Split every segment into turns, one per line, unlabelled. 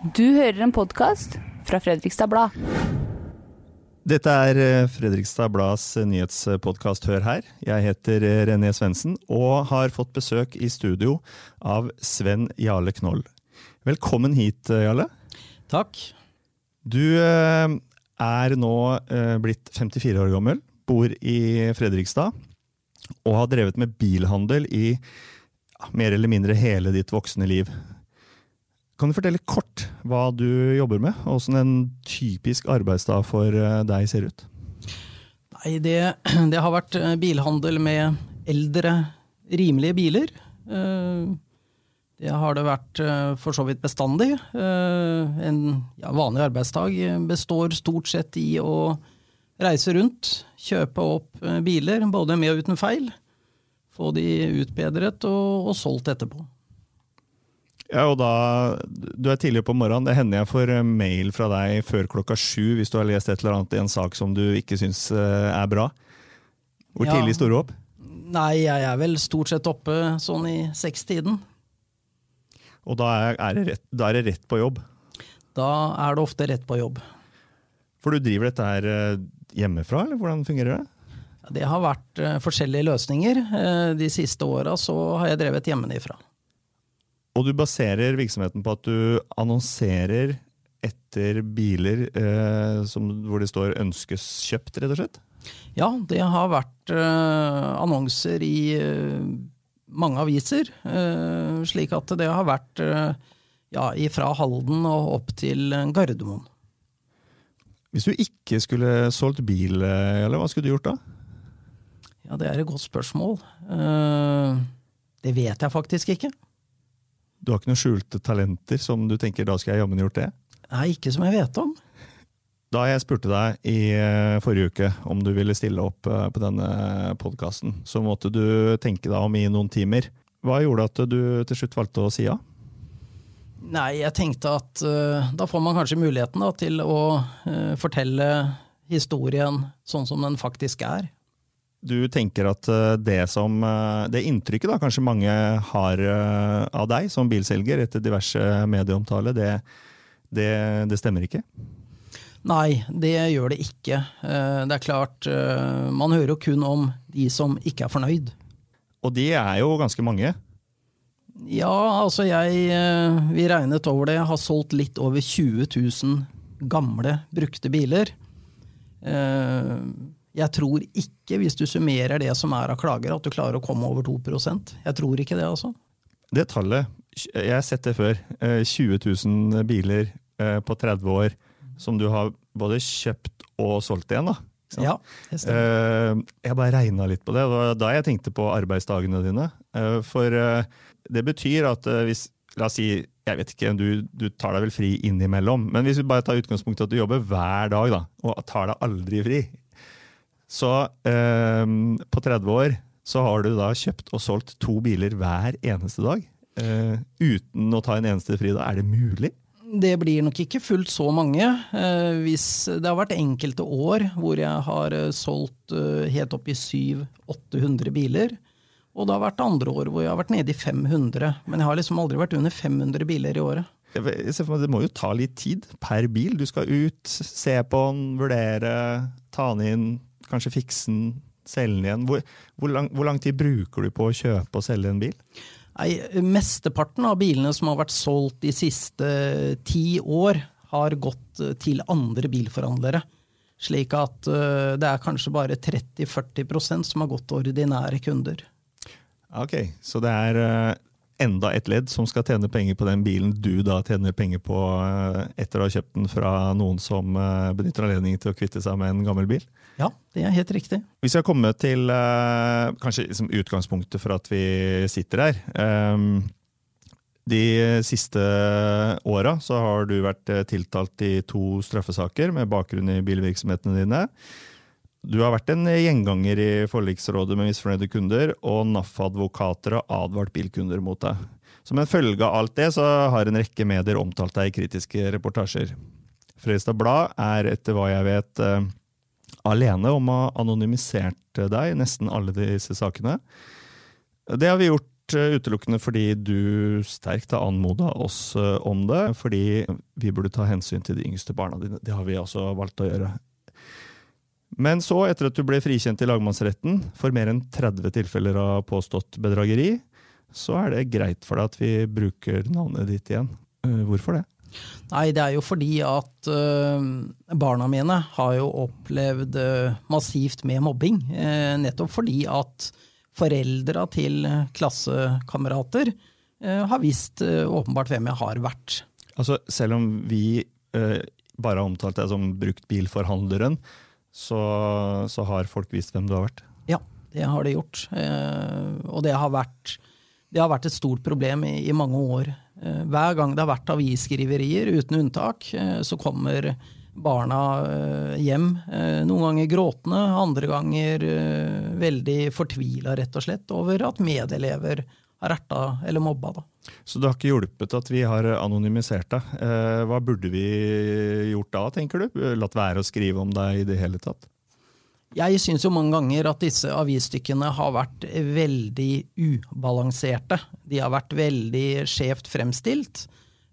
Du hører en podkast fra Fredrikstad Blad.
Dette er eh, Fredrikstad Blads nyhetspodkast Hør her. Jeg heter eh, René Svendsen og har fått besøk i studio av Sven Jarle Knoll. Velkommen hit, eh, Jarle.
Takk.
Du er nå blitt 54 år gammel, bor i Fredrikstad og har drevet med bilhandel i mer eller mindre hele ditt voksne liv. Kan du fortelle kort hva du jobber med, og hvordan en typisk arbeidsdag for eh, deg ser ut?
Nei, det, det har vært eh, bilhandel med eldre, rimelige biler. Eh, det har det vært for så vidt bestandig. En ja, vanlig arbeidsdag består stort sett i å reise rundt, kjøpe opp biler, både med og uten feil. Få de utbedret og, og solgt etterpå.
Ja, og da, Du er tidlig på morgenen. Det hender jeg får eh, mail fra deg før klokka sju hvis du har lest et eller annet i en sak som du ikke syns eh, er bra. Hvor ja. tidlig står du opp?
Nei, jeg er vel stort sett oppe sånn i sekstiden.
Og da er, det rett, da er det rett på jobb?
Da er det ofte rett på jobb.
For du driver dette her eh, hjemmefra, eller hvordan fungerer det?
Det har vært forskjellige løsninger. De siste åra har jeg drevet hjemmefra.
Og du baserer virksomheten på at du annonserer etter biler eh, som, hvor det står 'ønskes kjøpt', rett og slett?
Ja, det har vært eh, annonser i eh, mange aviser. Eh, slik at det har vært eh, ja, fra Halden og opp til Gardermoen.
Hvis du ikke skulle solgt bil, eh, eller hva skulle du gjort da?
Ja, Det er et godt spørsmål. det vet jeg faktisk ikke.
Du har ikke noen skjulte talenter som du tenker da skal jeg jammen gjort det?
Nei, ikke som jeg vet om.
Da jeg spurte deg i eh, forrige uke om du ville stille opp eh, på denne podkasten, så måtte du tenke deg om i noen timer. Hva gjorde at du til slutt valgte å si ja?
Nei, jeg tenkte at uh, da får man kanskje muligheten da, til å uh, fortelle historien sånn som den faktisk er
du tenker at eh, det, som, eh, det inntrykket da, kanskje mange har eh, av deg som bilselger etter diverse medieomtale, det, det, det, stemmer ikke?
Nei, det gjør det ikke. Det er klart, man hører jo kun om de som ikke er fornøyd.
Og de er jo ganske mange?
Ja, altså jeg Vi regnet over det. Jeg har solgt litt over 20 000 gamle, brukte biler. Jeg tror ikke, hvis du summerer det som er av klager, at du klarer å komme over 2% Jeg tror ikke det, altså.
Det tallet, jeg har sett det før. 20 eh, 000 biler eh, på 30 år som du har både kjøpt og solgt igjen. da.
Ja,
det stemmer. Eh, jeg bare regna litt på det. Det var da jeg tenkte på arbeidsdagene dine. For det betyr at hvis La oss si jeg vet ikke, du, du, tar deg vel fri innimellom, men hvis vi bare tar utgangspunkt i at du jobber hver dag da, og tar deg aldri fri, så eh, på 30 år så har du da kjøpt og solgt to biler hver eneste dag. Eh, uten å ta en eneste fri. Da. Er det mulig?
Det blir nok ikke fullt så mange. Eh, hvis det har vært enkelte år hvor jeg har eh, solgt eh, helt opp i 700-800 biler. Og det har vært andre år hvor jeg har vært nede i 500. Men jeg har liksom aldri vært under 500 biler i året.
Det må jo ta litt tid per bil. Du skal ut, se på den, vurdere, ta den inn, kanskje fikse den, selge den igjen. Hvor, hvor, lang, hvor, lang, tid bruker du på å kjøpe og selge en bil?
Nei, Mesteparten av bilene som har vært solgt de siste ti år, har gått eh, til andre bilforhandlere. Slik at uh, det er kanskje bare 30-40% som har gått til ordinære kunder.
Ok, Så det er enda et ledd som skal tjene penger på den bilen du da tjener penger på uh, etter å ha kjøpt den fra noen som benytter anledningen til å kvitte seg med en gammel bil?
Ja, det er helt riktig.
Vi skal komme til uh, kanskje liksom utgangspunktet for at vi sitter her. Um, de siste åra har du vært eh, tiltalt i to straffesaker med bakgrunn i bilvirksomhetene dine. Du har vært en gjenganger i forliksrådet med misfornøyde kunder, og NAF-advokater har advart bilkunder mot deg. Som en følge av alt det så har en rekke medier omtalt deg i kritiske reportasjer. Fredrikstad Blad er etter hva jeg vet eh, alene om å ha anonymisert deg i nesten alle disse sakene. Det har vi gjort eh, utelukkende fordi du sterkt har anmoda oss eh, om det. Fordi vi burde ta hensyn til de yngste barna dine. Det har vi også valgt å gjøre. Men så, etter at du ble frikjent i lagmannsretten for mer enn 30 tilfeller av påstått bedrageri, så er det greit for deg at vi bruker navnet ditt igjen. Eh, hvorfor det?
Nei, det er jo fordi at uh, barna mine har jo opplevd uh, massivt med mobbing. Uh, nettopp fordi at foreldra til klassekamerater har visst åpenbart hvem jeg har vært.
Altså, selv om vi bare har omtalt deg som bruktbilforhandleren, så, så har folk vist hvem du har vært?
Ja, det har de gjort. og det har vært, det har vært et stort problem i, i mange år. Eh, hver gang det har vært avisskriverier, uten unntak, eh, så kommer barna eh, hjem. Noen ganger gråtende, andre ganger veldig fortvila, rett og slett, over at medelever har erta eller mobba. Da.
Så det har ikke hjulpet at vi har anonymisert deg. Hva burde vi gjort da, tenker du? Latt være å skrive om deg i det hele tatt?
Jeg syns jo mange ganger at disse avisstykkene har vært veldig ubalanserte. De har vært veldig skjevt fremstilt.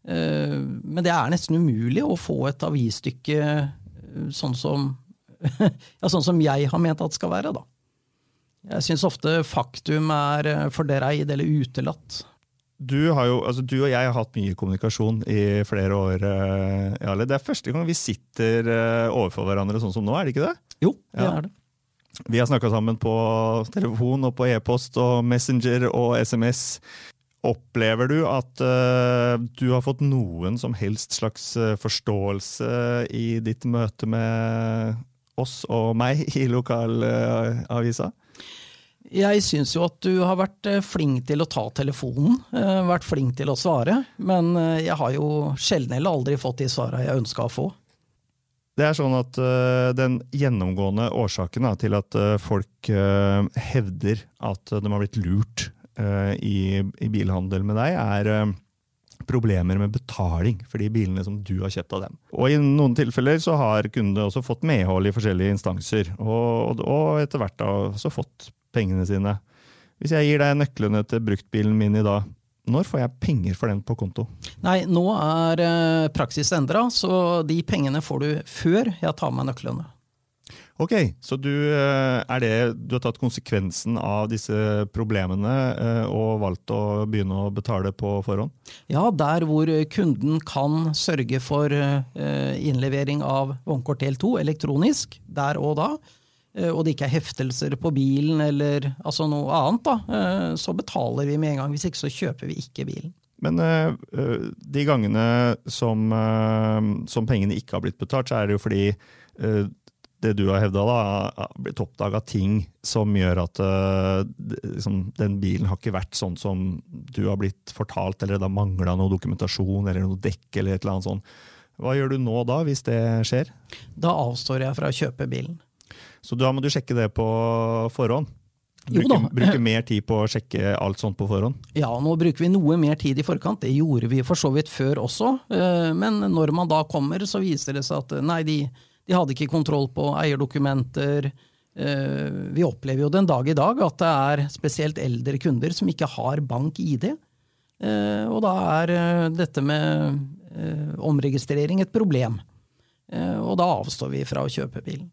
Eh, men det er nesten umulig å få et avisstykke eh, sånn som, ja, sånn som jeg har ment at det skal være. Da. Jeg syns ofte faktum er eh, fordreid eller utelatt.
Du, jo, altså du, og jeg har hatt mye kommunikasjon i flere år. Jarle. Det er første gang vi sitter overfor hverandre sånn som nå, er det ikke det?
Jo, det ja. er det.
Vi har snakka sammen på telefon og på e-post og Messenger og SMS. Opplever du at uh, du har fått noen som helst slags eh, forståelse i ditt møte med oss og meg i lokalavisa? Uh,
jeg syns jo at du har vært eh, flink til å ta telefonen, vært flink til å svare. Men jeg har jo sjelden eller aldri fått de svarene jeg ønska å få.
Det er sånn at Den gjennomgående årsaken til at folk hevder at de har blitt lurt i, bilhandel med deg, er problemer med betaling for de bilene som du har kjøpt av dem. Og I noen tilfeller så har kundene også fått medhold i forskjellige instanser, og, etter hvert da også fått pengene sine. Hvis jeg gir deg nøklene til bruktbilen min i dag, når får jeg penger for den på konto?
Nei, nå er eh, praksis endra, så de pengene får du før jeg tar med nøklene.
Ok, så du, eh, det, du har tatt konsekvensen av disse problemene eh, og valgt å begynne å betale på forhånd?
Ja, der hvor kunden kan sørge for innlevering av vognkort del 2 elektronisk, der og da, og det ikke er heftelser på bilen eller altså noe annet, da, eh, så betaler vi med en gang. Hvis ikke så kjøper vi ikke bilen.
Men uh, de gangene som, som, pengene ikke har blitt betalt, så er det jo fordi det du har hevda, har blitt oppdaga ting som gjør at liksom, den bilen har ikke vært sånn som du har blitt fortalt, eller det har mangla noe dokumentasjon eller noe dekk eller et eller annet sånt. Hva gjør du nå da, hvis det skjer?
Da avstår jeg fra å kjøpe bilen.
Så da må du sjekke det på forhånd. Bruke, bruke, mer tid på å sjekke alt sånt på forhånd?
Ja, nå bruker vi noe mer tid i forkant. Det gjorde vi for så vidt før også. Eh, men når man da kommer, så viser det seg at eh, nei, de, de hadde ikke kontroll på eierdokumenter. Eh, vi opplever jo den dag i dag at det er spesielt eldre kunder som ikke har bank-ID. Og da er dette med omregistrering et problem. Og da avstår vi fra å kjøpe bilen.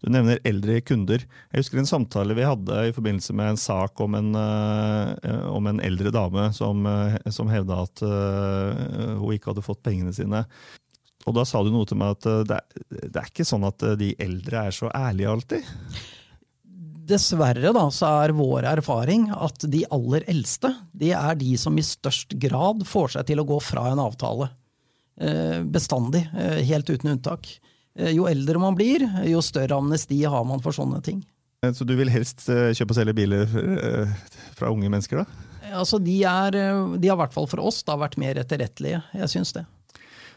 Du nevner eldre kunder. Jeg husker en samtale vi hadde i forbindelse med en sak om en, uh, om en eldre dame som, uh, som hevda at uh, hun ikke hadde fått pengene sine. Og da sa du noe til meg at det, det er ikke sånn at de eldre er så ærlige alltid?
Dessverre da, så er vår erfaring at de aller eldste de er de som i størst grad får seg til å gå fra en avtale. Bestandig, helt uten unntak. Eh, jo eldre man blir, jo større amnesti har man for sånne ting.
Eh, så du vil helst eh, kjøpe og selge biler fra unge mennesker, da?
Altså, de, er, de har i hvert fall for oss da vært mer etterrettelige. Jeg syns det.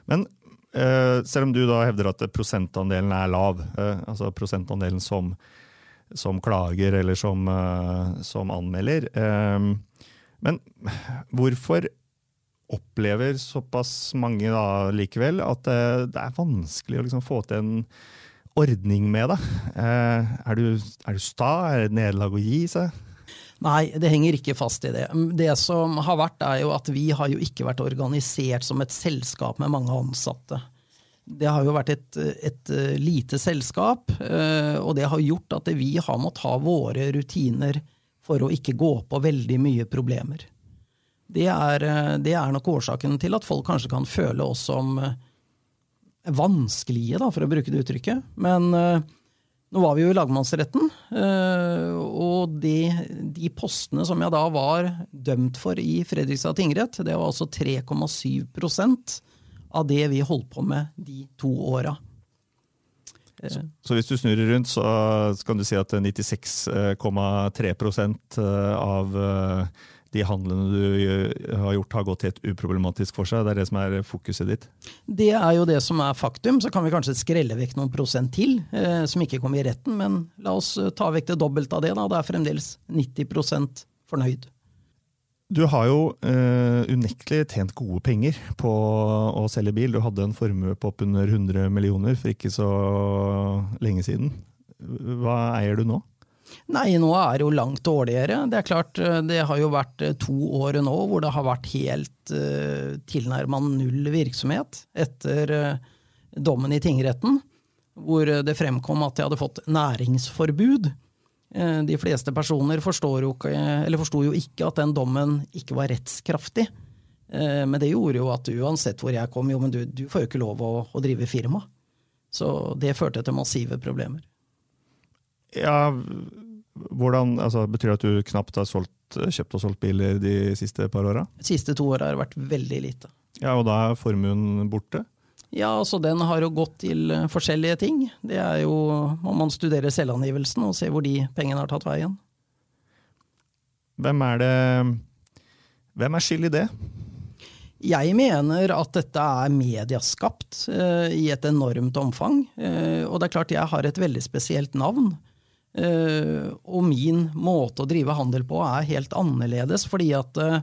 Men selv om du da hevder at prosentandelen er lav, altså prosentandelen som, som klager eller som, som anmelder Men hvorfor opplever såpass mange da likevel at det, det er vanskelig å liksom få til en ordning med det. Eh, er, du, er du sta? Er det et nederlag å gi seg?
Nei, det henger ikke fast i det. Det som har vært, er jo at vi har jo ikke vært organisert som et selskap med mange ansatte. Det har jo vært et, et lite selskap, eh, og det har gjort at vi har måttet ha våre rutiner for å ikke gå på veldig mye problemer. Det er, det er nok årsaken til at folk kanskje kan føle oss som vanskelige, da, for å bruke det uttrykket. Men uh, nå var vi jo i lagmannsretten, og de, de, postene som jeg da var dømt for i Fredrikstad tingrett, det var altså 3,7% av det vi holdt på med de to åra.
Så, så, hvis du snur rundt, så kan du si at 96,3% av de handlene du har gjort, har gått helt uproblematisk for seg? Det er det som er fokuset ditt?
Det er jo det som er faktum. Så kan vi kanskje skrelle vekk noen prosent til, eh, som ikke kommer i retten. Men la oss eh, ta vekk det dobbelte av det. da. Det er fremdeles 90% fornøyd.
Du har jo eh, unektelig tjent gode penger på å selge bil. Du hadde en formue på oppunder 100 millioner for ikke så lenge siden. Hva eier du nå?
Nei, nå er det jo langt dårligere. Det er klart, eh, det har jo vært eh, to år nå hvor det har vært helt uh, tilnærma null virksomhet etter uh, dommen i tingretten, hvor det fremkom at jeg hadde fått næringsforbud. Uh, de fleste personer forsto jo, jo, ikke at den dommen ikke var rettskraftig. Uh, men det gjorde jo at uansett hvor jeg kom, jo, men du, du får jo ikke lov å, å drive firma. Så det førte til massive problemer.
Ja, hvordan, altså, Betyr det at du knapt har solgt, kjøpt og solgt biler de siste par åra?
De siste to åra har det vært veldig lite.
Ja, Og da er formuen borte?
Ja, altså den har jo gått til eh, forskjellige ting. Det er jo om man studerer selvangivelsen og ser hvor de pengene har tatt veien.
Hvem er det Hvem er skyld i det?
Jeg mener at dette er medieskapt uh, i et enormt omfang. Uh, og det er klart jeg har et veldig spesielt navn. Uh, og min måte å drive handel på er helt annerledes, fordi at uh,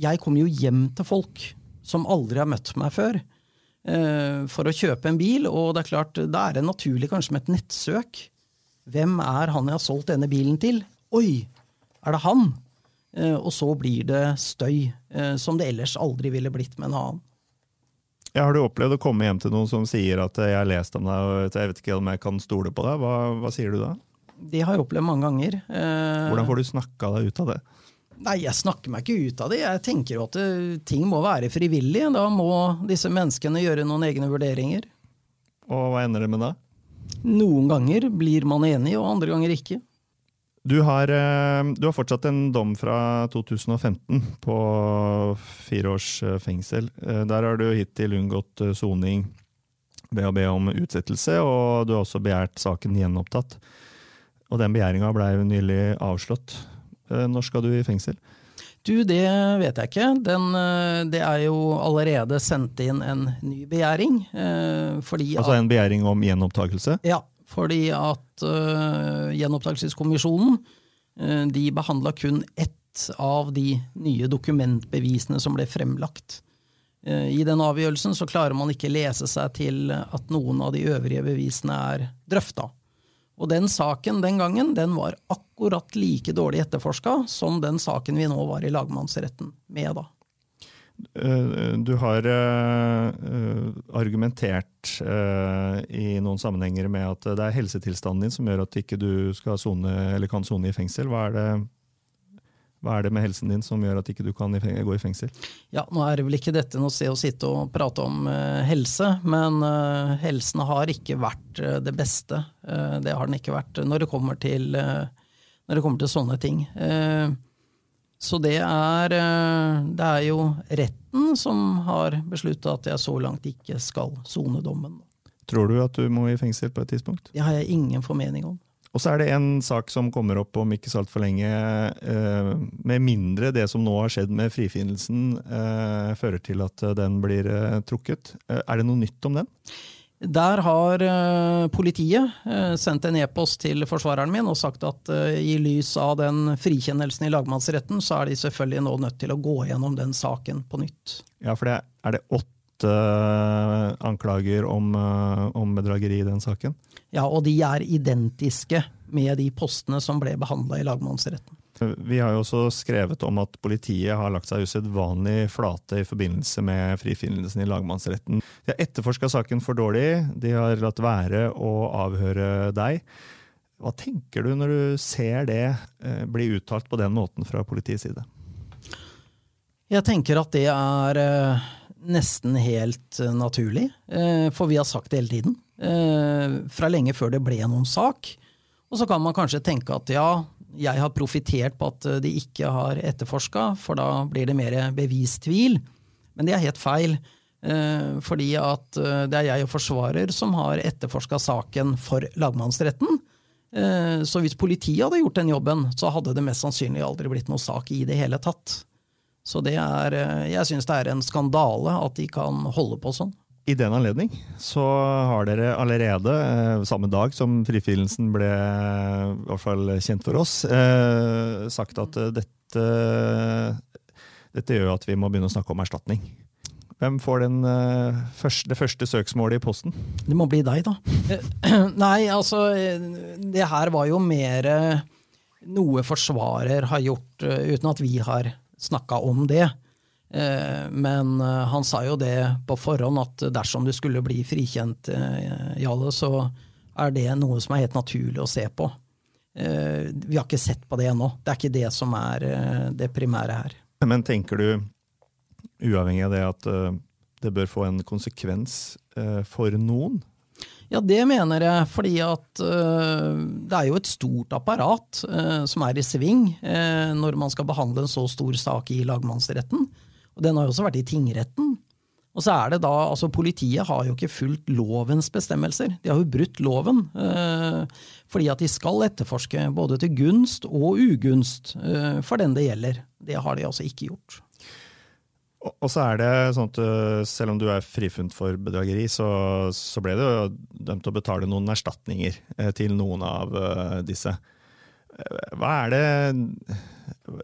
jeg kommer jo hjem til folk som aldri har møtt meg før, uh, for å kjøpe en bil, og det er klart, da er det naturlig kanskje med et nettsøk. Hvem er han jeg har solgt denne bilen til? Oi, er det han? og så blir det støy, som det ellers aldri ville blitt med en annen.
Ja, har du opplevd å komme hjem til noen som sier at eh, 'jeg har lest om deg', og jeg vet ikke om jeg kan stole på deg? Hva, hva sier du da?
Det har jeg opplevd mange ganger.
Eh, Hvordan får du snakka deg ut av det?
Nei, Jeg snakker meg ikke ut av det. Jeg tenker jo at det, ting må være frivillig. Da må disse menneskene gjøre noen egne vurderinger.
Og hva ender det med da?
Noen ganger blir man enig, og andre ganger ikke.
Du har, eh, du har, fortsatt en dom fra 2015 på fire års eh, fengsel. Eh, der har du hittil unngått soning ved å be om utsettelse, og du har også begjært saken gjenopptatt. Og den begjæringa blei nylig avslått. Når skal du i fengsel?
Du, det vet jeg ikke. Den, det er jo allerede sendt inn en ny begjæring.
altså en begjæring om gjenopptakelse?
Ja, fordi at uh, Gjenopptakelseskommisjonen uh, de behandla kun ett av de nye dokumentbevisene som ble fremlagt. Uh, I den avgjørelsen så klarer man ikke lese seg til at noen av de øvrige bevisene er drøfta. Og den saken den gangen den var akkurat like dårlig etterforska som den saken vi nå var i lagmannsretten med. da.
Eh, du har uh, argumentert uh, i noen sammenhenger med at det er helsetilstanden din som gjør at ikke du eller kan sone i fengsel. Hva er, det, hva er, det, med helsen din som gjør at ikke du kan gå i fengsel?
Ja, Nå er det vel ikke dette noe sted å sitte og prate om helse, men helsen har ikke vært det beste. det har den ikke vært når det kommer til, det kommer til sånne ting. Uh, så det er, eh, det er jo retten som har beslutta at jeg så langt ikke skal sone dommen.
Tror du at du må i fengsel på et tidspunkt?
Det har jeg ingen formening om.
Og så er det en sak som kommer opp om ikke så altfor lenge. Eh, med mindre det som nå har skjedd med frifinnelsen eh, fører til at den blir trukket. Er det noe nytt om den?
Der har uh, politiet uh, sendt en e-post til forsvareren min og sagt at uh, i lys av den frikjennelsen i lagmannsretten, så er de selvfølgelig nå nødt til å gå gjennom den saken på nytt.
Ja, for det, er det åtte anklager om, om bedrageri i den saken.
Ja, og de er identiske med de postene som ble behandla i lagmannsretten.
Vi har jo også skrevet om at politiet har lagt seg usedvanlig flate i forbindelse med frifinnelsen i lagmannsretten. De har etterforska saken for dårlig, de har latt være å avhøre deg. Hva tenker du når du ser det eh, bli uttalt på den måten fra politiets side?
Jeg tenker at det er eh, nesten helt eh, naturlig, for vi har sagt det hele tiden. Fra lenge før det ble noen sak. Og så kan man kanskje tenke at ja, jeg har profitert på at de ikke har etterforska, for da blir det mer bevistvil. Men det er helt feil. Fordi at det er jeg og forsvarer som har etterforska saken for lagmannsretten. Eh, så hvis politiet hadde gjort den jobben, så hadde det mest sannsynlig aldri blitt noe sak i det hele tatt. Så det er, eh, jeg syns det er en skandale at de kan holde på sånn.
I den anledning så har dere allerede, eh, samme dag som frifinnelsen ble i hvert fall kjent for oss, sagt at dette, dette gjør at vi må begynne å snakke om erstatning. Hvem får den, uh, første, det første søksmålet i posten?
Det må bli deg, da. Eh, nei, altså Det her var jo mer noe forsvarer har gjort uten at vi har snakka om det. Uh, men han sa jo det på forhånd at dersom du skulle bli frikjent, Jalle, så er det noe som er helt naturlig å se på. Vi har ikke sett på det ennå. Det er ikke det som er det primære her.
Men tenker du uavhengig av det at det bør få en konsekvens for noen?
Ja, det mener jeg, fordi at det er jo et stort apparat som er i sving når man skal behandle en så stor sak i lagmannsretten. Og den har jo også vært i tingretten. Og så er det da, altså Politiet har jo ikke fulgt lovens bestemmelser. De har jo brutt loven. fordi at de skal etterforske både til gunst og ugunst for den det gjelder. Det har de altså ikke gjort.
Og så er det sånn at øh, selv om du er frifunnet for bedrageri, så, så, ble du dømt til å betale noen erstatninger eh, til noen av øh, disse. Hva er, det,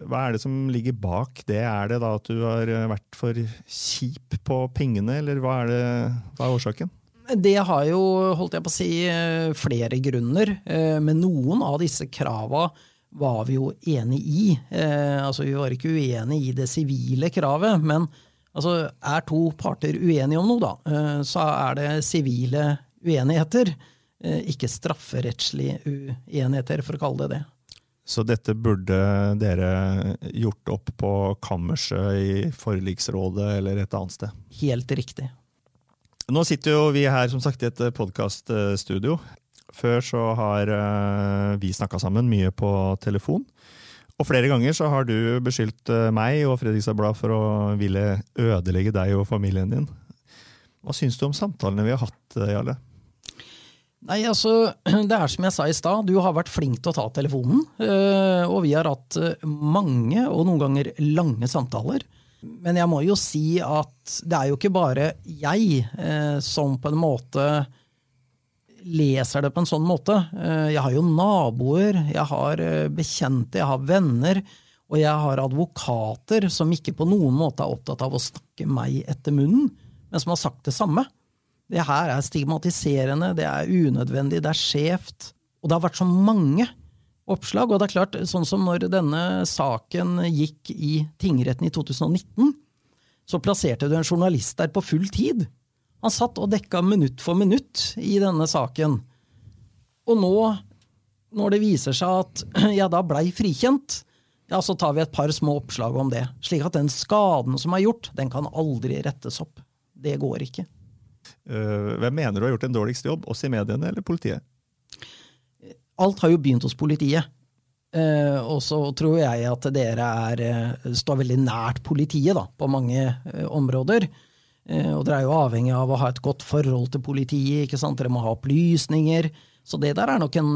hva er det som ligger bak det? Er det da at du har vært for kjip på pengene, eller hva er, det, hva er årsaken?
Det har jo, holdt jeg på å si, flere grunner. Men noen av disse krava var vi jo enig i. Eh, altså, vi var ikke uenig i det sivile kravet, men altså, er to parter uenige om noe, da, eh, så er det sivile uenigheter. Eh, ikke strafferettslige uenigheter, for å kalle det det.
Så dette burde dere gjort opp på kammerset i forliksrådet eller et annet sted?
Helt riktig.
Nå sitter jo vi her som sagt i et podkaststudio. Før så har uh, vi snakka sammen mye på telefon. Og flere ganger så har du beskyldt uh, meg og Fredrikstad Blad for å ville ødelegge deg og familien din. Hva syns du om samtalene vi har hatt, Jarle?
Nei, altså, Det er som jeg sa i stad, du har vært flink til å ta telefonen. Og vi har hatt mange, og noen ganger lange samtaler. Men jeg må jo si at det er jo ikke bare jeg som på en måte leser det på en sånn måte. Eh, jeg har jo naboer, jeg har eh, bekjente, jeg har venner, og jeg har advokater som ikke på noen måte er opptatt av å snakke meg etter munnen, men som har sagt det samme. Det her er stigmatiserende, det er unødvendig, det er skjevt. Og det har vært så mange oppslag. Og det er klart, sånn som når denne saken gikk i tingretten i 2019, så plasserte du en journalist der på full tid. Han satt og dekka minutt for minutt i denne saken. Og nå, når det viser seg at ja, da blei frikjent, ja, så tar vi et par små oppslag om det. Slik at den skaden som er gjort, den kan aldri rettes opp. Det går ikke.
Uh, hvem mener du har gjort en dårligst jobb, oss i mediene eller politiet?
Alt har jo begynt hos politiet. Uh, og så tror jeg at dere er, uh, står veldig nært politiet da, på mange områder. Eh, og dere er jo avhengig av å ha et godt forhold til politiet, ikke sant? dere må ha opplysninger. Så det der er nok en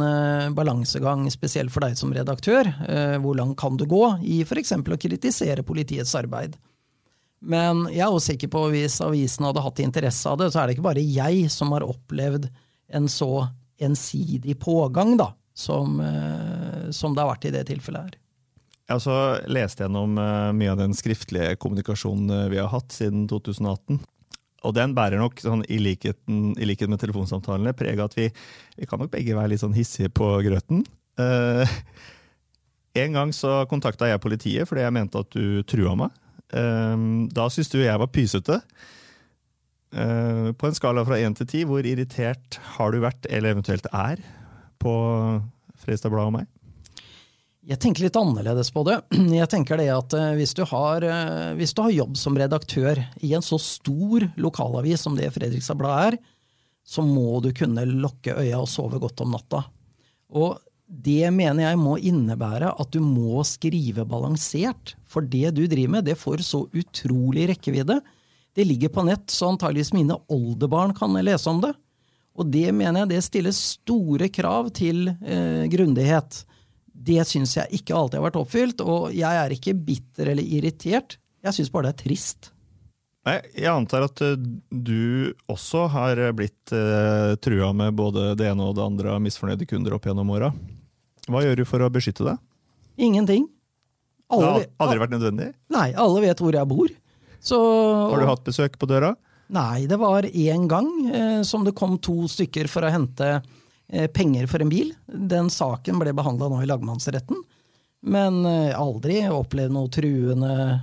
balansegang, spesielt for deg som redaktør. Hvor langt kan du gå i f.eks. å kritisere politiets arbeid? Men jeg er også sikker på at hvis avisen hadde hatt interesse av det, så er det ikke bare jeg som har opplevd en så ensidig pågang da, som, uh, som det har vært i det tilfellet her.
Jeg også lest gjennom eh, mye av den skriftlige kommunikasjonen eh, vi har hatt siden 2018. Og den bærer nok, sånn, i, likheten, i likhet med telefonsamtalene, preg av at vi, vi kan nok begge være litt sånn hissige på grøten. Eh, en gang så kontakta jeg politiet fordi jeg mente at du trua meg. Eh, da syntes du jeg var pysete. Eh, på en skala fra én til ti, hvor irritert har du vært, eller eventuelt er, på Fredrikstad Blad og meg?
Jeg tenker litt annerledes på det. Jeg tenker det at eh, hvis du, har, eh, hvis du har jobb som redaktør i en så stor lokalavis som det Fredrikstad Blad er, så må du kunne lukke øya og sove godt om natta. Og det mener jeg må innebære at du må skrive balansert. For det du driver med, det får så utrolig rekkevidde. Det ligger på nett, så antageligvis mine oldebarn kan lese om det. Og det mener jeg det stiller store krav til eh, grundighet. Det syns jeg ikke alltid har vært oppfylt, og jeg er ikke bitter eller irritert. Jeg syns bare det er trist.
Jeg antar at uh, du også har blitt eh, trua med både det ene og det andre av misfornøyde kunder opp gjennom åra. Hva gjør du for å beskytte deg?
Ingenting.
Alle det
har
aldri vært nødvendig?
Nei, alle vet hvor jeg bor. Så,
har du hatt besøk på døra?
Nei, det var én gang eh, som det kom to stykker for å hente eh, penger for en bil. Den saken ble behandla nå i lagmannsretten. Men eh, aldri opplevd noe truende, eh,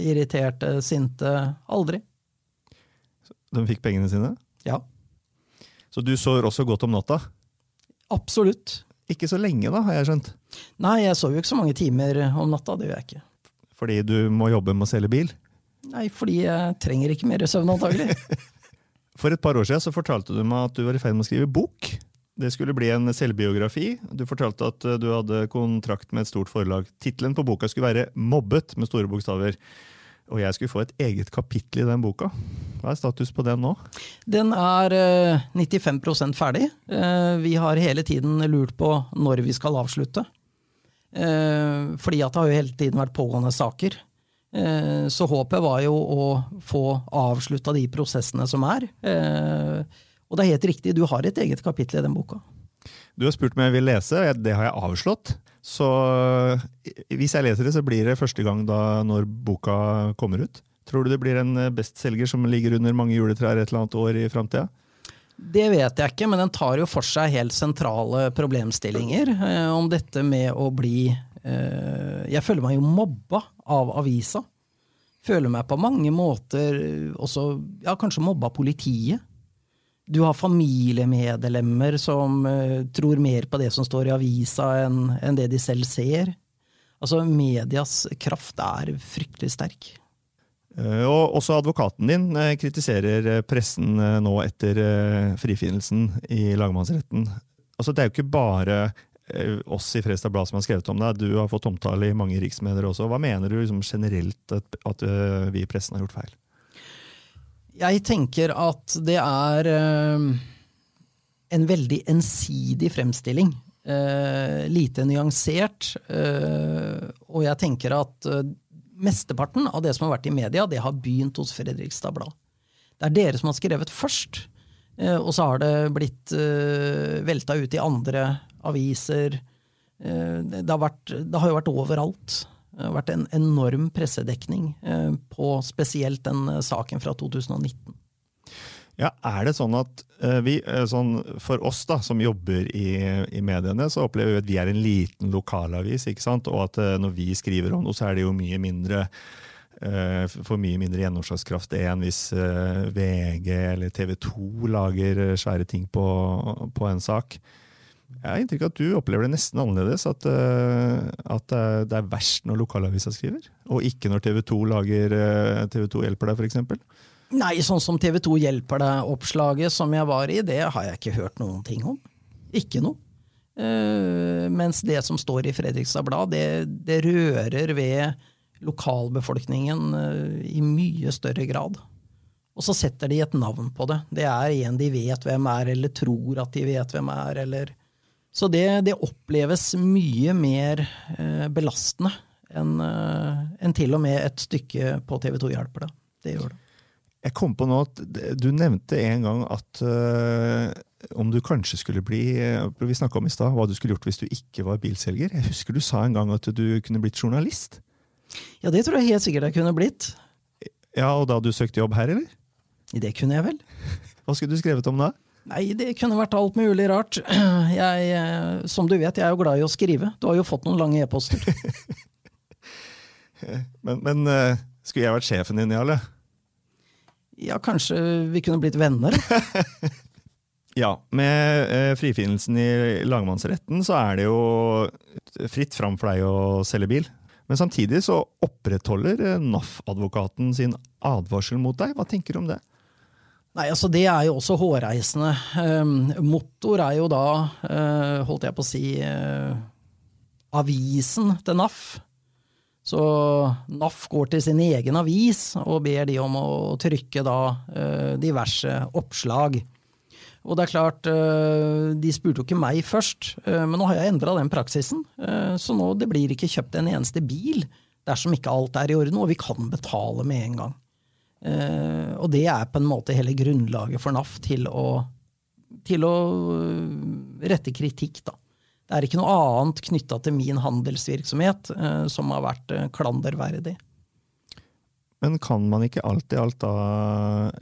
irriterte, sinte. Aldri.
De fikk pengene sine?
Ja.
Så du sover også godt om natta?
Absolutt.
Ikke så lenge, da, har jeg skjønt?
Nei, jeg sover jo ikke så mange timer om natta. Det gjør jeg ikke.
Fordi du må jobbe med å selge bil?
Nei, fordi jeg trenger ikke mer søvn, antagelig.
For et par år siden så fortalte du meg at du var i ferd med å skrive bok. Det skulle bli en selvbiografi. Du fortalte at du hadde kontrakt med et stort forlag. Tittelen på boka skulle være 'Mobbet', med store bokstaver. Og jeg skulle få et eget kapittel i den boka. Hva er status på den nå?
Den er eh, 95 ferdig. Eh, vi har hele tiden lurt på når vi skal avslutte. Eh, fordi at det har jo hele tiden vært pågående saker. Eh, så håpet var jo å få avslutta de prosessene som er. Eh, og det er helt riktig, du har et eget kapittel i den boka.
Du har spurt om jeg vil lese, og det har jeg avslått. Så hvis jeg leser det, så blir det første gang da når boka kommer ut. Tror du det blir en bestselger som ligger under mange juletrær et eller annet år i framtida?
Det vet jeg ikke, men den tar jo for seg helt sentrale problemstillinger eh, om dette med å bli eh, Jeg føler meg jo mobba av avisa. Føler meg på mange måter også ja, kanskje mobba politiet. Du har familiemedlemmer som uh, tror mer på det som står i avisa, enn en det de selv ser. Altså, medias kraft er fryktelig sterk.
Uh, og også advokaten din uh, kritiserer pressen nå etter frifinnelsen i lagmannsretten. Altså, det er jo ikke bare oss i Fredstad Blad som har skrevet om det. Du har fått omtale i mange riksmedier også. Hva mener du liksom, generelt at vi i pressen har gjort feil?
Jeg tenker at det er uh, en veldig ensidig fremstilling. Uh, lite nyansert. Uh, og jeg tenker at mesteparten av det som har vært i media, det har begynt hos Fredrikstad Blad. Det er dere som har skrevet først. og så har det blitt velta ut i andre aviser. Det har, vært, det har jo vært overalt. Det har vært en enorm pressedekning eh, på spesielt den eh, saken fra 2019.
Ja, Er det sånn at eh, vi, sånn for oss da, som jobber i, i, mediene, så opplever vi at vi er en liten lokalavis, ikke sant? og at når vi skriver om noe, så er det jo mye mindre for mye mindre gjennomslagskraft enn hvis VG eller TV 2 lager svære ting på, på en sak. Jeg har inntrykk av at du opplever det nesten annerledes. At, uh, at det er verst når lokalavisa skriver, og ikke når TV 2 lager uh, TV 2 hjelper deg, f.eks.
Nei, sånn som TV 2 hjelper deg-oppslaget som jeg var i, det har jeg ikke hørt noen ting om. Ikke noe. Uh, mens det som står i Fredrikstad Blad, det, det rører ved lokalbefolkningen i mye større grad. Og så setter de et navn på det. Det er en de vet hvem er, eller tror at de vet hvem er, eller så det, det oppleves mye mer eh, belastende enn eh, en til og med et stykke på TV 2 hjelper det. Det gjør det.
Jeg kom på nå at Du nevnte en gang at uh, om du kanskje skulle bli Vi snakka om i stad hva du skulle gjort hvis du ikke var bilselger. Jeg husker du sa en gang at du kunne blitt journalist.
Ja, det tror jeg helt sikkert jeg kunne blitt.
Ja, Og da du søkte jobb her, eller?
Det kunne jeg vel.
Hva skulle du skrevet om da?
Nei, det kunne vært alt mulig rart. Jeg, eh, som du vet, jeg er jo glad i å skrive. Du har jo fått noen lange e-poster.
Men, men eh, skulle jeg vært sjefen din, Jarle?
Ja, kanskje vi kunne blitt venner?
Ja, med eh, frifinnelsen i lagmannsretten så er det jo fritt fram for deg å selge bil. Men samtidig så opprettholder eh, NAF-advokaten sin advarsel mot deg. Hva tenker du om det?
Nei, altså Det er jo også hårreisende. Um, motor er jo da, uh, holdt jeg på å si, uh, avisen til NAF. Så NAF går til sin egen avis og ber de om å trykke da uh, diverse oppslag. Og det er klart, de spurte jo ikke meg først, men nå har jeg endra den praksisen. Så nå det blir ikke kjøpt en eneste bil dersom ikke alt er i orden, og vi kan betale med en gang. Uh, og det er på en måte hele grunnlaget for NAF til å, til å rette kritikk, da. Det er ikke noe annet knytta til min handelsvirksomhet uh, som har vært klanderverdig.
Men kan man ikke alt i alt da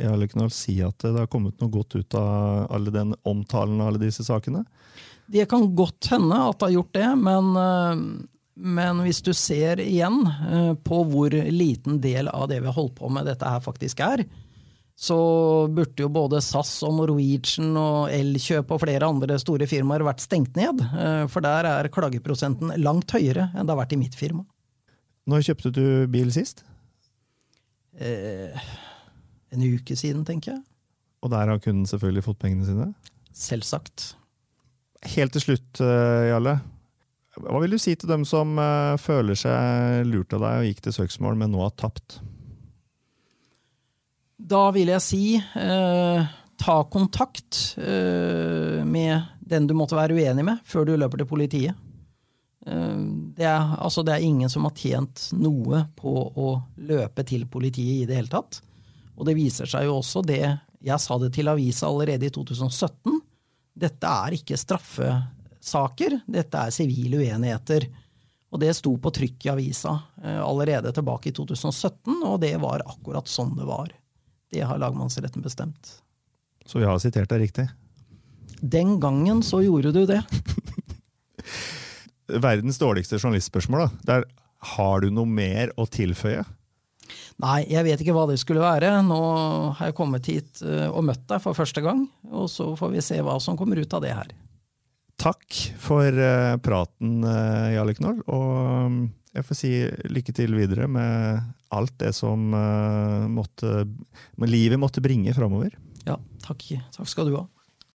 Jarle si at det har kommet noe godt ut av alle den omtalen av alle disse sakene?
Det kan godt hende at det har gjort det, men men hvis du ser igjen eh, på hvor liten del av det vi har holdt på med dette her faktisk er, så burde jo både SAS og Norwegian og Elkjøp og flere andre store firmaer vært stengt ned. Eh, for der er klageprosenten langt høyere enn det har vært i mitt firma.
Når kjøpte du bil sist?
Eh, en uke siden, tenker jeg.
Og der har kunden selvfølgelig fått pengene sine?
Selvsagt.
Helt til slutt, eh, Jarle. Hva vil du si til dem som uh, føler seg lurt av deg og gikk til søksmål, men nå har tapt?
Da vil jeg si uh, ta kontakt uh, med den du måtte være uenig med, før du løper til politiet. Det er, altså, det er ingen som har tjent noe på å løpe til politiet i det hele tatt. Og det viser seg jo også det Jeg sa det til avisa allerede i 2017. Dette er ikke straffe saker. Dette er sivile uenigheter. Og det sto på trykk i avisa eh, allerede tilbake i 2017, og det var akkurat sånn det var. Det har lagmannsretten bestemt.
Så vi har sitert deg riktig?
Den gangen så gjorde du det.
Verdens dårligste journalistspørsmål, da. Der, har du noe mer å tilføye?
Nei, jeg vet ikke hva det skulle være. Nå har jeg kommet hit eh, og møtt deg for første gang, og så får vi se hva som kommer ut av det her
takk for uh, praten, uh, Jarle Knoll. Og um, jeg får si lykke til videre med alt det som uh, måtte, livet måtte bringe framover.
Ja, takk. Takk skal du ha.